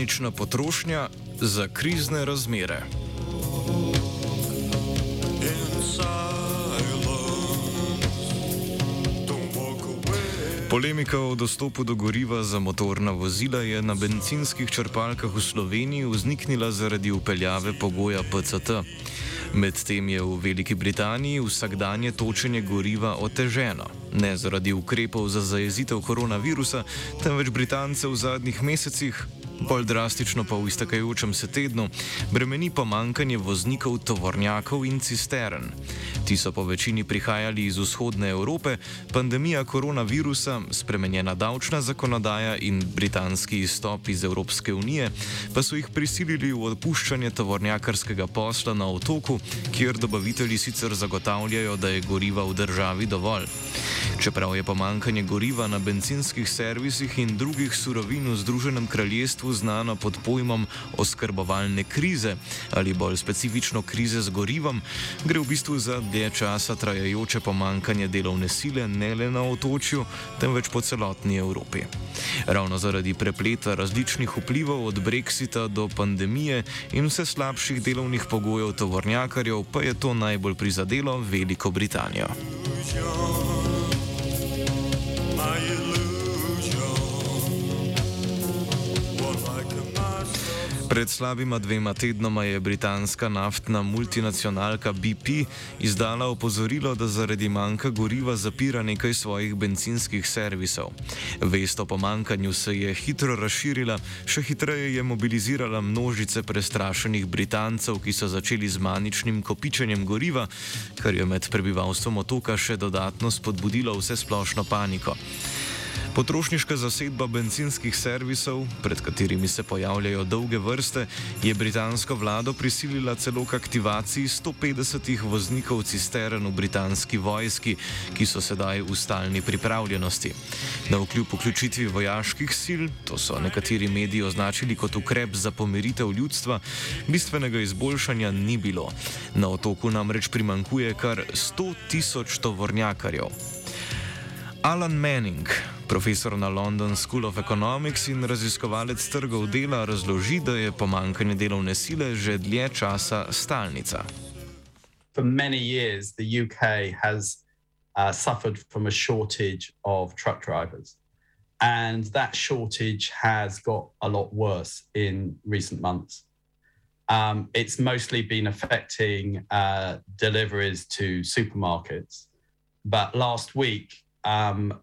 Panična potrošnja za krizne razmere. Polemika o dostopu do goriva za motorna vozila je na benzinskih črpalkah v Sloveniji vzniknila zaradi upeljave pogoja PCT. Medtem je v Veliki Britaniji vsakdanje točenje goriva oteženo. Ne zaradi ukrepov za zajezitev koronavirusa, temveč Britance v zadnjih mesecih Bolj drastično pa v iztekajočem se tednu bremeni pomankanje voznikov tovornjakov in cistern. Ti so po večini prihajali iz vzhodne Evrope, pandemija koronavirusa, spremenjena davčna zakonodaja in britanski izstop iz Evropske unije pa so jih prisilili v odpuščanje tovornjakarskega posla na otoku, kjer dobavitelji sicer zagotavljajo, da je goriva v državi dovolj. Čeprav je pomankanje goriva na benzinskih servisih in drugih surovin v Združenem kraljestvu znano pod pojmom oskrbovalne krize ali bolj specifično krize z gorivom, gre v bistvu za dlje časa trajajoče pomankanje delovne sile ne le na otočju, temveč po celotni Evropi. Ravno zaradi prepleta različnih vplivov od brexita do pandemije in vse slabših delovnih pogojev tovornjakarjev pa je to najbolj prizadelo Veliko Britanijo. my illusion. Pred slabima dvema tednoma je britanska naftna multinacionalka BP izdala opozorilo, da zaradi manjka goriva zapira nekaj svojih benzinskih servisov. Vest o pomankanju se je hitro razširila, še hitreje je mobilizirala množice prestrašenih Britancev, ki so začeli z maničnim kopičenjem goriva, kar je med prebivalstvom otoka še dodatno spodbudilo vse splošno paniko. Potrošniška zasedba benzinskih servisov, pred katerimi se pojavljajo dolge vrste, je britansko vlado prisilila celo k aktivaciji 150 voznikov cistern v britanski vojski, ki so sedaj v stalni pripravljenosti. Na vkljub vključitvi vojaških sil, to so nekateri mediji označili kot ukrep za pomiritev ljudstva, bistvenega izboljšanja ni bilo. Na otoku namreč primankuje kar 100 tisoč tovornjakarjev. Alan Manning, profesor na London School of Economics in raziskovalec trgov dela, razloži, da je pomankanje delovne sile že dlje časa stalnica. For many years, the UK has uh, suffered from a shortage of truck drivers. And that shortage has got a lot worse in recent months. Um, it's mostly been affecting uh, deliveries to supermarkets. But last week, um,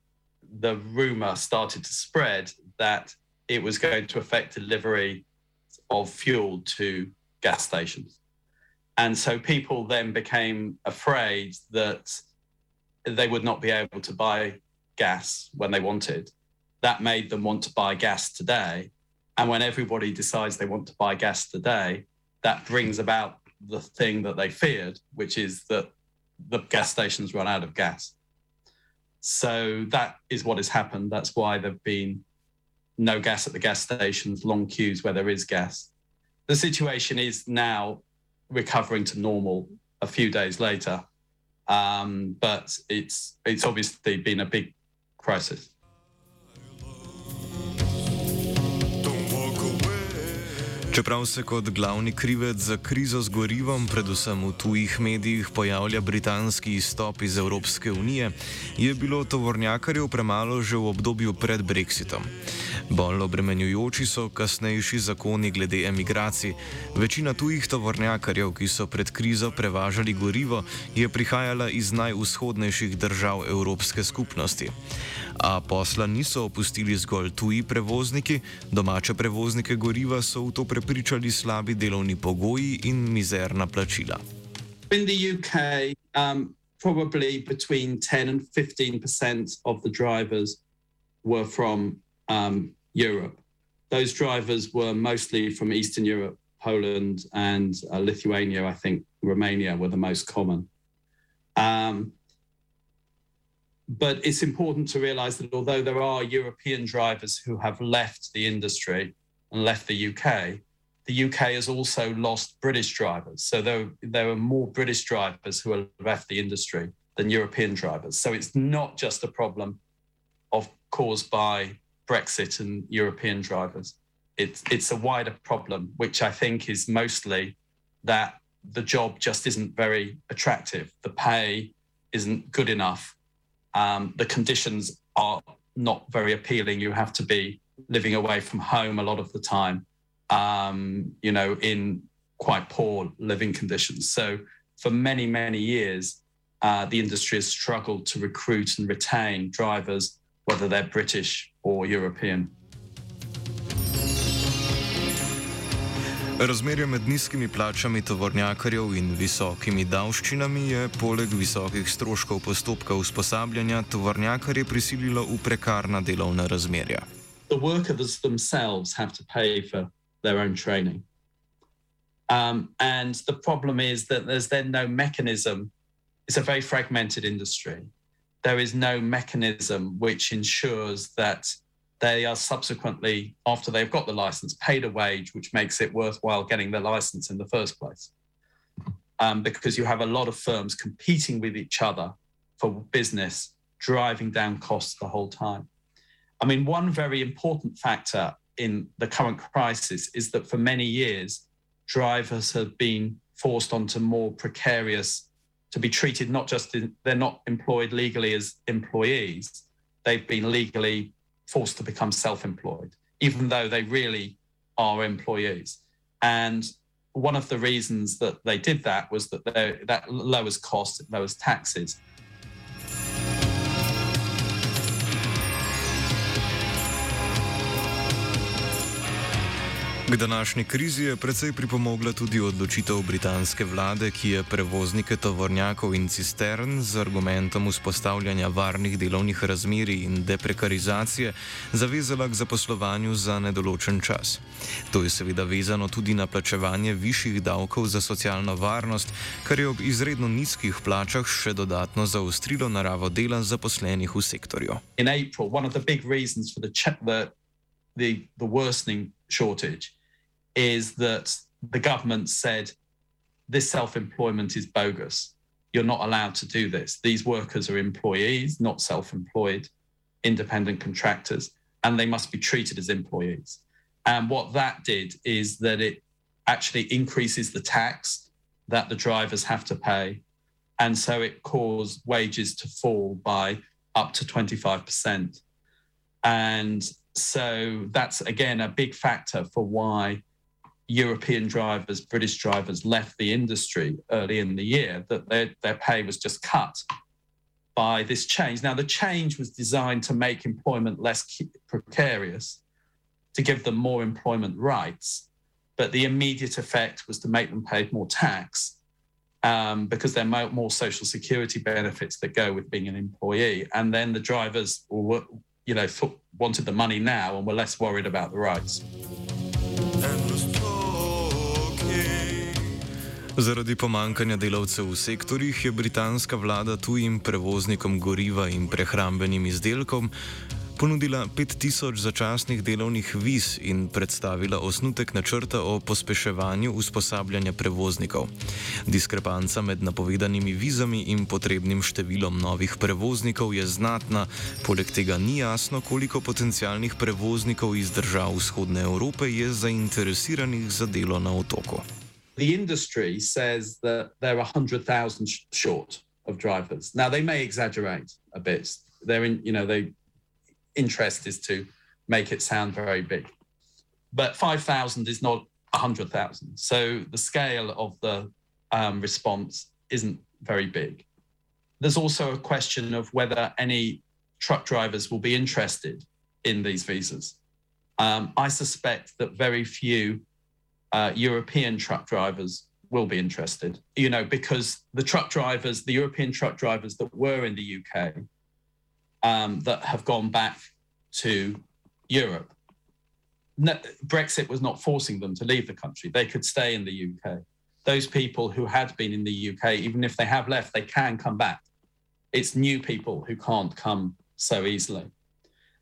the rumor started to spread that it was going to affect delivery of fuel to gas stations. And so people then became afraid that they would not be able to buy gas when they wanted. That made them want to buy gas today. And when everybody decides they want to buy gas today, that brings about the thing that they feared, which is that the gas stations run out of gas. So that is what has happened. That's why there've been no gas at the gas stations, long queues where there is gas. The situation is now recovering to normal a few days later. Um, but it's it's obviously been a big crisis. Čeprav se kot glavni krivec za krizo z gorivom, predvsem v tujih medijih, pojavlja britanski izstop iz Evropske unije, je bilo tovornjakarjev premalo že v obdobju pred Brexitom. Bolj obremenjujoči so kasnejši zakoni glede emigracij. Večina tujih tovornjakarjev, ki so pred krizo prevažali gorivo, je prihajala iz najvzhodnejših držav Evropske skupnosti. A posla niso opustili zgolj tuji prevozniki, domače prevoznike goriva so v to prepričali slabi delovni pogoji in mizerna plačila. In the UK, um, probably between 10 and 15% of the drivers were from um, Europe. Those drivers were mostly from Eastern Europe, Poland, and uh, Lithuania. I think Romania were the most common. Um, but it's important to realize that although there are European drivers who have left the industry and left the UK, the UK has also lost British drivers. So there, there are more British drivers who have left the industry than European drivers. So it's not just a problem of caused by Brexit and European drivers. It's it's a wider problem, which I think is mostly that the job just isn't very attractive. The pay isn't good enough. Um, the conditions are not very appealing. You have to be living away from home a lot of the time, um, you know, in quite poor living conditions. So for many, many years, uh, the industry has struggled to recruit and retain drivers, whether they're British or European. Razmerje med nizkimi plačami tovornjakarjev in visokimi davščinami je poleg visokih stroškov postopka usposabljanja tovornjakarje prisililo v prekarna delovna razmerja. The workers themselves have to pay for their own training. Um, and the problem is that there's then no mechanism. It's a very fragmented industry. There is no mechanism which ensures that they are subsequently, after they've got the license, paid a wage which makes it worthwhile getting the license in the first place. Um, because you have a lot of firms competing with each other for business, driving down costs the whole time. I mean, one very important factor in the current crisis is that for many years, drivers have been forced onto more precarious, to be treated not just, in, they're not employed legally as employees, they've been legally forced to become self employed, even though they really are employees. And one of the reasons that they did that was that that lowers costs, it lowers taxes. K današnji krizi je precej pripomogla tudi odločitev britanske vlade, ki je prevoznike tovornjakov in cistern z argumentom vzpostavljanja varnih delovnih razmerij in deprekarizacije zavezala k zaposlovanju za nedoločen čas. To je seveda vezano tudi na plačevanje višjih davkov za socialno varnost, kar je ob izredno nizkih plačah še dodatno zaostrilo naravo dela zaposlenih v sektorju. In April, one of the big reasons for the, the, the, the worsening shortage is that the government said this self employment is bogus. You're not allowed to do this. These workers are employees, not self employed, independent contractors, and they must be treated as employees. And what that did is that it actually increases the tax that the drivers have to pay. And so it caused wages to fall by up to 25%. And so that's again a big factor for why European drivers, British drivers left the industry early in the year, that their, their pay was just cut by this change. Now, the change was designed to make employment less precarious, to give them more employment rights, but the immediate effect was to make them pay more tax um, because there are more social security benefits that go with being an employee. And then the drivers, were, you know, wanted the money now and were less worried about the rights. Zaradi pomankanja delavcev v sektorjih je britanska vlada tujim prevoznikom goriva in prehrambenim izdelkom ponudila 5000 začasnih delovnih viz in predstavila osnutek načrta o pospeševanju usposabljanja prevoznikov. Diskrepanca med napovedanimi vizami in potrebnim številom novih prevoznikov je znatna, poleg tega ni jasno, koliko potencialnih prevoznikov iz držav vzhodne Evrope je zainteresiranih za delo na otoku. The industry says that there are 100,000 short of drivers. Now, they may exaggerate a bit. They're in, you know, they interest is to make it sound very big. But 5,000 is not 100,000. So the scale of the um, response isn't very big. There's also a question of whether any truck drivers will be interested in these visas. Um, I suspect that very few uh, European truck drivers will be interested, you know, because the truck drivers, the European truck drivers that were in the UK, um, that have gone back to Europe, no, Brexit was not forcing them to leave the country. They could stay in the UK. Those people who had been in the UK, even if they have left, they can come back. It's new people who can't come so easily.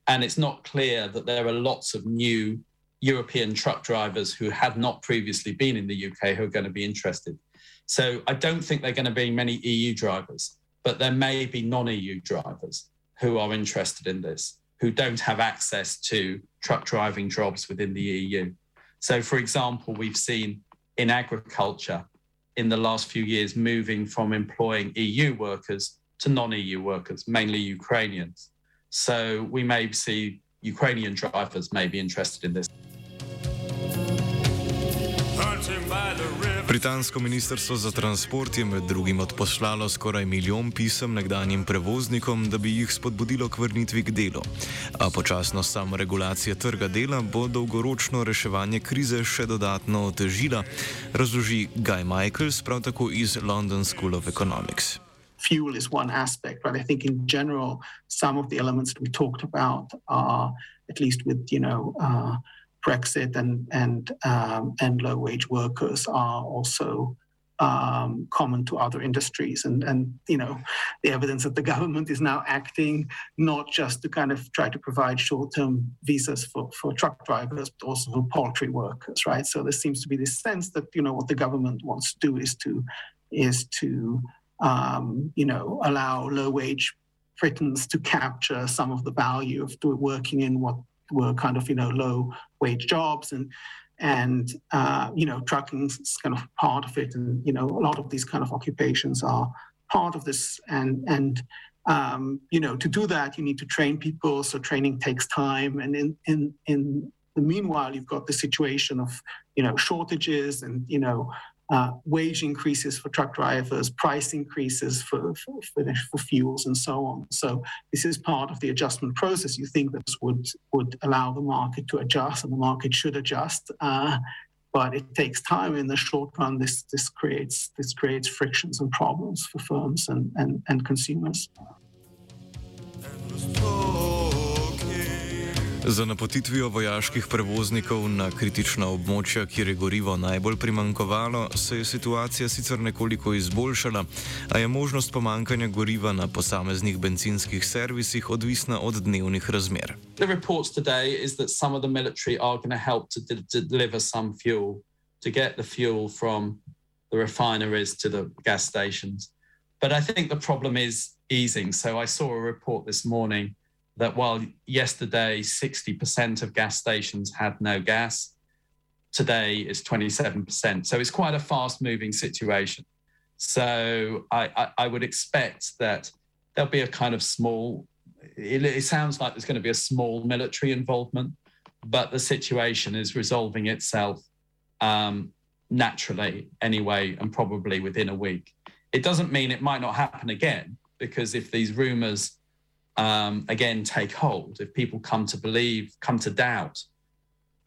And it's not clear that there are lots of new European truck drivers who had not previously been in the UK who are going to be interested. So I don't think there are going to be many EU drivers, but there may be non EU drivers who are interested in this, who don't have access to truck driving jobs within the EU. So, for example, we've seen in agriculture in the last few years moving from employing EU workers to non EU workers, mainly Ukrainians. So, we may see Ukrainian drivers may be interested in this. Britansko ministrstvo za transport je med drugim odposlalo skoraj milijon pisem nekdanjim prevoznikom, da bi jih spodbudilo k vrnitvi k delu. A počasno samoregulacija trga dela bo dolgoročno reševanje krize še dodatno otežila, razloži Guy Michaels, prav tako iz London School of Economics. Fuel is one aspect, but I think in general, some of the elements that we talked about are, at least with, you know, uh, Brexit and and um, and low wage workers are also um, common to other industries. And and you know, the evidence that the government is now acting not just to kind of try to provide short term visas for for truck drivers, but also for poultry workers, right? So there seems to be this sense that you know what the government wants to do is to is to um, you know allow low wage Britons to capture some of the value of working in what were kind of you know low wage jobs and and uh, you know trucking is kind of part of it. And you know a lot of these kind of occupations are part of this. And and um, you know to do that you need to train people. So training takes time. And in in in the meanwhile you've got the situation of you know shortages and you know uh, wage increases for truck drivers, price increases for, for, for, fuels, and so on. So this is part of the adjustment process. You think this would would allow the market to adjust, and the market should adjust. Uh, but it takes time. In the short run, this this creates this creates frictions and problems for firms and and, and consumers. Za napotitvijo vojaških prevoznikov na kritična območja, kjer je gorivo najbolj primankovalo, se je situacija sicer nekoliko izboljšala, a je možnost pomankanja goriva na posameznih benzinskih servisih odvisna od dnevnih razmer. The reports today is that some of the military are going to help to, deliver some fuel, to get the fuel from the refineries to the gas stations. But I think the problem is easing. So I saw a report this morning. That while yesterday 60% of gas stations had no gas, today it's 27%. So it's quite a fast moving situation. So I, I, I, would expect that there'll be a kind of small, it, it sounds like there's going to be a small military involvement, but the situation is resolving itself um, naturally anyway, and probably within a week. It doesn't mean it might not happen again, because if these rumors um, again take hold, if people come to believe, come to doubt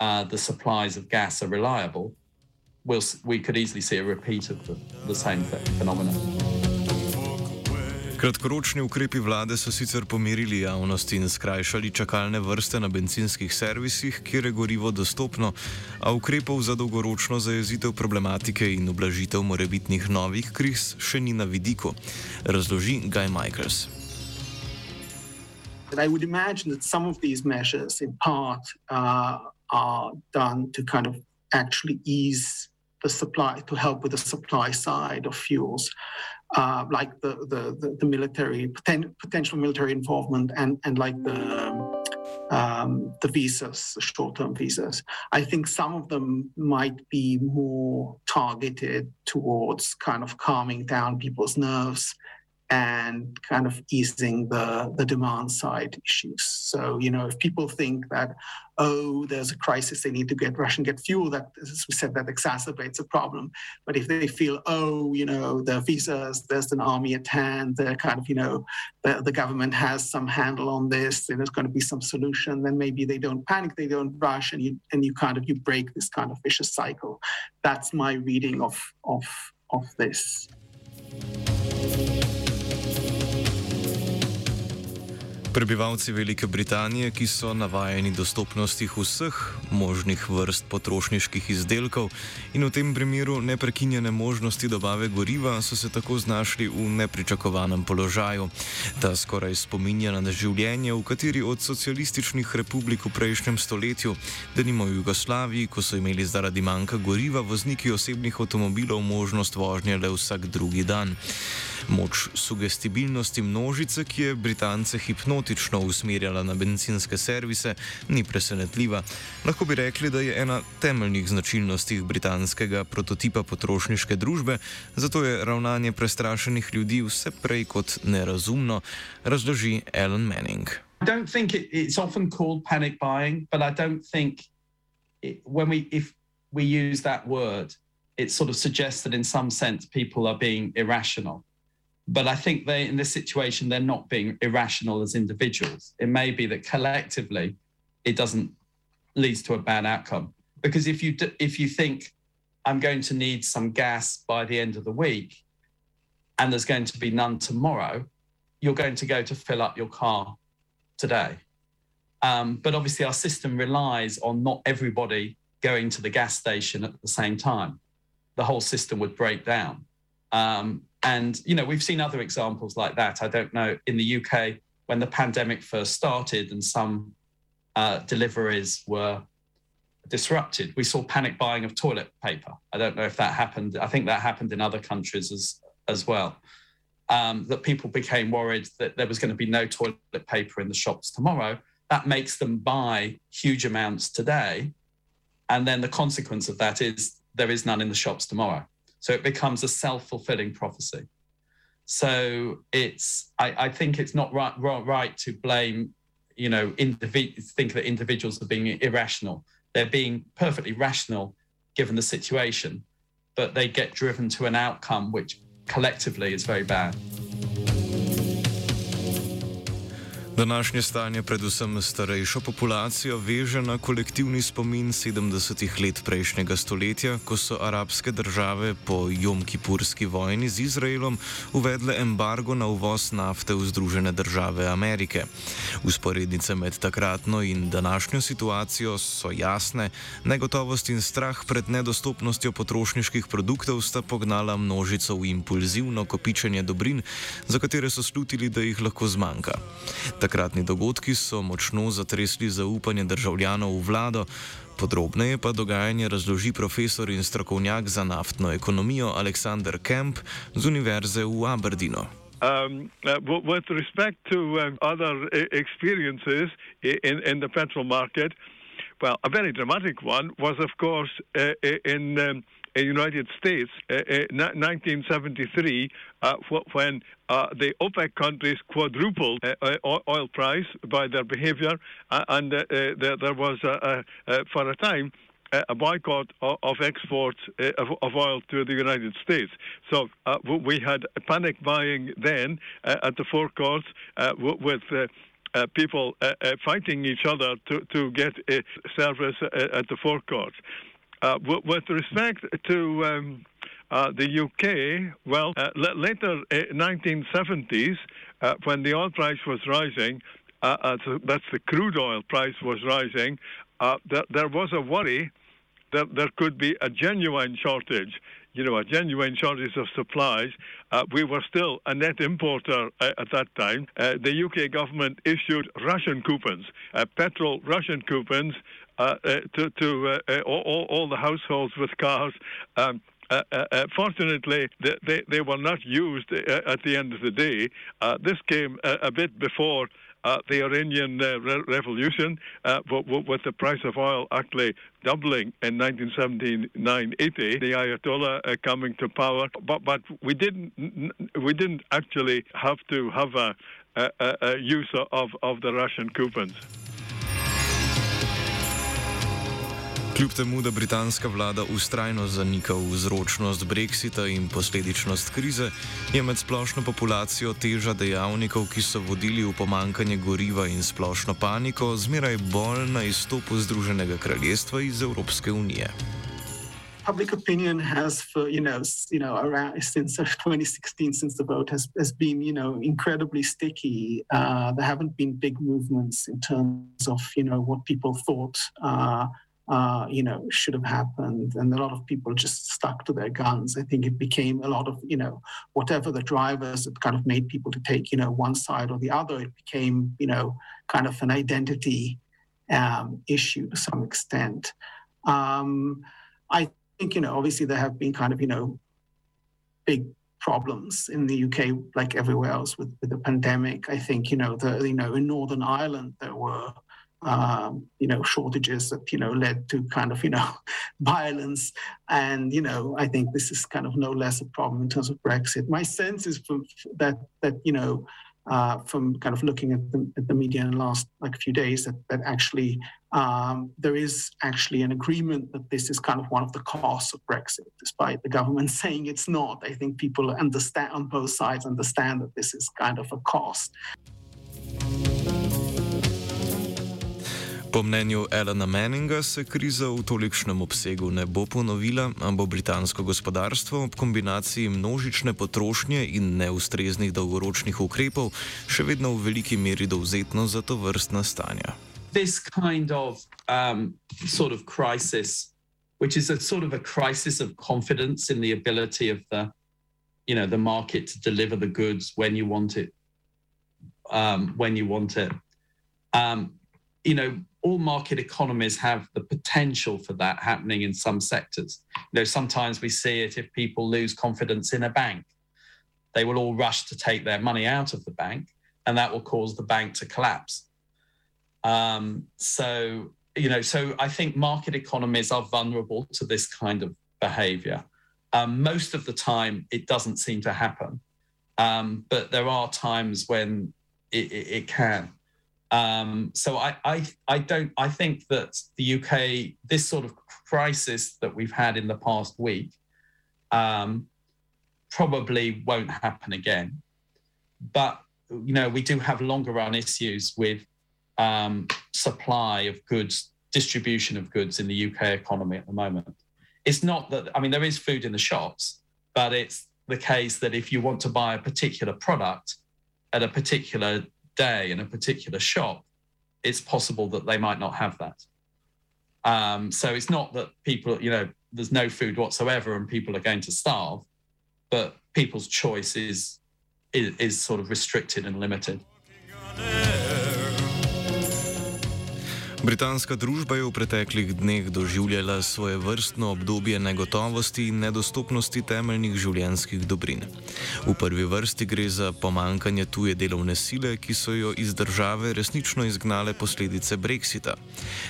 uh, the supplies of gas are reliable, we'll, we could easily see a repeat of the, the same phenomenon. Kratkoročni ukrepi vlade so sicer pomirili javnost in skrajšali čakalne vrste na benzinskih servisih, kjer je gorivo dostopno, a ukrepov za dolgoročno zajezitev problematike in ublažitev morebitnih novih kriz še ni na vidiku, razloži Guy Michaels. But I would imagine that some of these measures, in part, uh, are done to kind of actually ease the supply, to help with the supply side of fuels, uh, like the, the, the, the military, poten- potential military involvement, and, and like the um, the visas, the short-term visas. I think some of them might be more targeted towards kind of calming down people's nerves and kind of easing the, the demand side issues. So, you know, if people think that, oh, there's a crisis, they need to get Russian get fuel, that, as we said, that exacerbates a problem. But if they feel, oh, you know, the visas, there's an army at hand, they're kind of, you know, the, the government has some handle on this, and there's going to be some solution, then maybe they don't panic, they don't rush, and you and you kind of you break this kind of vicious cycle. That's my reading of of of this. Prebivalci Velike Britanije, ki so navajeni dostopnosti vseh možnih vrst potrošniških izdelkov in v tem primeru neprekinjene možnosti dobave goriva, so se tako znašli v nepričakovanem položaju. Ta skoraj spominja na življenje v kateri od socialističnih republik v prejšnjem stoletju, da nimo v Jugoslaviji, ko so imeli zaradi manjka goriva vozniki osebnih avtomobilov možnost vožnje le vsak drugi dan. Moč sugestibilnosti množice, ki je Britance hipnotično usmerjala na benzinske servise, ni presenetljiva. Lahko bi rekli, da je ena temeljnih značilnosti britanskega prototipa potrošniške družbe, zato je ravnanje prestrašenih ljudi vse prej kot nerazumno, razloži Alan Manning. I don't think it, it's often called panic buying, but I don't think it, when we, if we use that word, it sort of suggests that in some sense people are being irrational. But I think they, in this situation, they're not being irrational as individuals. It may be that collectively, it doesn't leads to a bad outcome. Because if you if you think I'm going to need some gas by the end of the week, and there's going to be none tomorrow, you're going to go to fill up your car today. Um, but obviously, our system relies on not everybody going to the gas station at the same time. The whole system would break down. Um, and, you know, we've seen other examples like that. I don't know, in the UK, when the pandemic first started and some uh, deliveries were disrupted, we saw panic buying of toilet paper. I don't know if that happened. I think that happened in other countries as, as well. Um, that people became worried that there was going to be no toilet paper in the shops tomorrow. That makes them buy huge amounts today. And then the consequence of that is there is none in the shops tomorrow. So it becomes a self-fulfilling prophecy. So it's I, I think it's not right, right to blame, you know, individ- think that individuals are being irrational. They're being perfectly rational given the situation, but they get driven to an outcome which collectively is very bad. Današnje stanje predvsem starejšo populacijo veže na kolektivni spomin 70-ih let prejšnjega stoletja, ko so arabske države po Jom-Kipurski vojni z Izraelom uvedle embargo na uvoz nafte v Združene države Amerike. Usporednice med takratno in današnjo situacijo so jasne, negotovost in strah pred nedostopnostjo potrošniških produktov sta pognala množico v impulzivno kopičenje dobrin, za katere so slutili, da jih lahko zmanjka. Takratni dogodki so močno zatresli zaupanje državljanov v vlado, podrobneje pa dogajanje razloži profesor in strokovnjak za naftno ekonomijo Aleksandr Kemp z Univerze v Aberdeenu. Um, uh, with respect to um, other uh, experiences in, in the petrol market, well, a very dramatic one was, of course, uh, in. Um, United States, uh, uh, 1973, uh, when uh, the OPEC countries quadrupled uh, oil price by their behavior, and there, was, for a time, a boycott of, exports of, oil to the United States. So we had panic buying then at the forecourts with. Uh, people uh, uh, fighting each other to, to get service at the forecourts. Uh, with respect to um, uh, the UK, well, uh, later 1970s, uh, uh, when the oil price was rising, uh, that's the crude oil price was rising, there, there was a worry that there could be a genuine shortage. you know, a genuine shortage of supplies, uh, we were still a net importer uh, at that time. Uh, the UK government issued ration coupons, uh, petrol ration coupons uh, uh, to, to all, all, the households with cars. Um, uh, uh, fortunately, they, they, they, were not used at the end of the day. this came a, a bit before uh, the Iranian uh, re- revolution, uh, with the price of oil actually doubling in 1979-80, the Ayatollah uh, coming to power. But but we didn't we didn't actually have to have a, a, a use of, of the ration coupons. Kljub temu, da britanska vlada ustrajno zanika vzročnost brexita in posledičnost krize, je med splošno populacijo teža dejavnikov, ki so vodili v pomankanje goriva in splošno paniko, zmeraj bolj na izstopu Združenega kraljestva iz Evropske unije. Public opinion has, for you know, you know, around since 2016, since the vote has has been, you know, incredibly sticky. Uh, there haven't been big movements in terms of, you know, what people thought. Uh, uh, you know, should have happened. And a lot of people just stuck to their guns. I think it became a lot of, you know, whatever the drivers that kind of made people to take, you know, one side or the other, it became, you know, kind of an identity um, issue to some extent. Um, I think, you know, obviously there have been kind of, you know, big problems in the UK, like everywhere else with, with the pandemic. I think, you know, the, you know, in Northern Ireland, there were, um, you know, shortages that, you know, led to kind of, you know, violence. And, you know, I think this is kind of no less a problem in terms of Brexit. My sense is from that, that, you know, uh, from kind of looking at the, at the media in the last like few days that, that actually um, there is actually an agreement that this is kind of one of the costs of Brexit, despite the government saying it's not. I think people understand on both sides understand that this is kind of a cost. Po mnenju Elena Manninga se kriza v tolikšnem obsegu ne bo ponovila, a bo britansko gospodarstvo ob kombinaciji množične potrošnje in neustreznih dolgoročnih ukrepov še vedno v veliki meri dovzetno za to vrstna stanja. This kind of um, sort of crisis, which is a sort of a crisis of confidence in the ability of the, you know, the market to deliver the goods when you want it, um, when you want it. Um, you know, all market economies have the potential for that happening in some sectors. You know, sometimes we see it if people lose confidence in a bank. They will all rush to take their money out of the bank, and that will cause the bank to collapse. Um, so, you know, so I think market economies are vulnerable to this kind of behavior. Um, most of the time, it doesn't seem to happen, um, but there are times when it, it, it can. Um, so I, I, I don't. I think that the UK, this sort of crisis that we've had in the past week, um, probably won't happen again. But you know, we do have longer run issues with um, supply of goods, distribution of goods in the UK economy at the moment. It's not that I mean there is food in the shops, but it's the case that if you want to buy a particular product at a particular day in a particular shop, it's possible that they might not have that. Um, so it's not that people, you know, there's no food whatsoever and people are going to starve, but people's choice is, is, is sort of restricted and limited. Britanska družba je v preteklih dneh doživljala svoje vrstno obdobje negotovosti in nedostopnosti temeljnih življenjskih dobrin. V prvi vrsti gre za pomankanje tuje delovne sile, ki so jo iz države resnično izgnale posledice Brexita.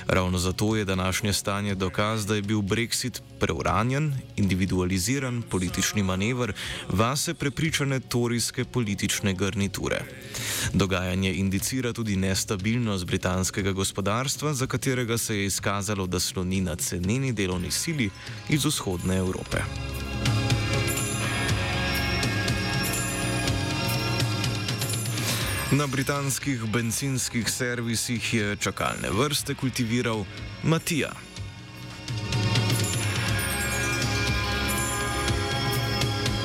Ravno zato je današnje stanje dokaz, da je bil Brexit preuranjen, individualiziran politični manever vase prepričane torijske politične garniture. Dogajanje indicira tudi nestabilnost britanskega gospodarstva, za katerega se je izkazalo, da sloni na ceneni delovni sili iz vzhodne Evrope. Na britanskih benzinskih servisih je čakalne vrste kultiviral Matija.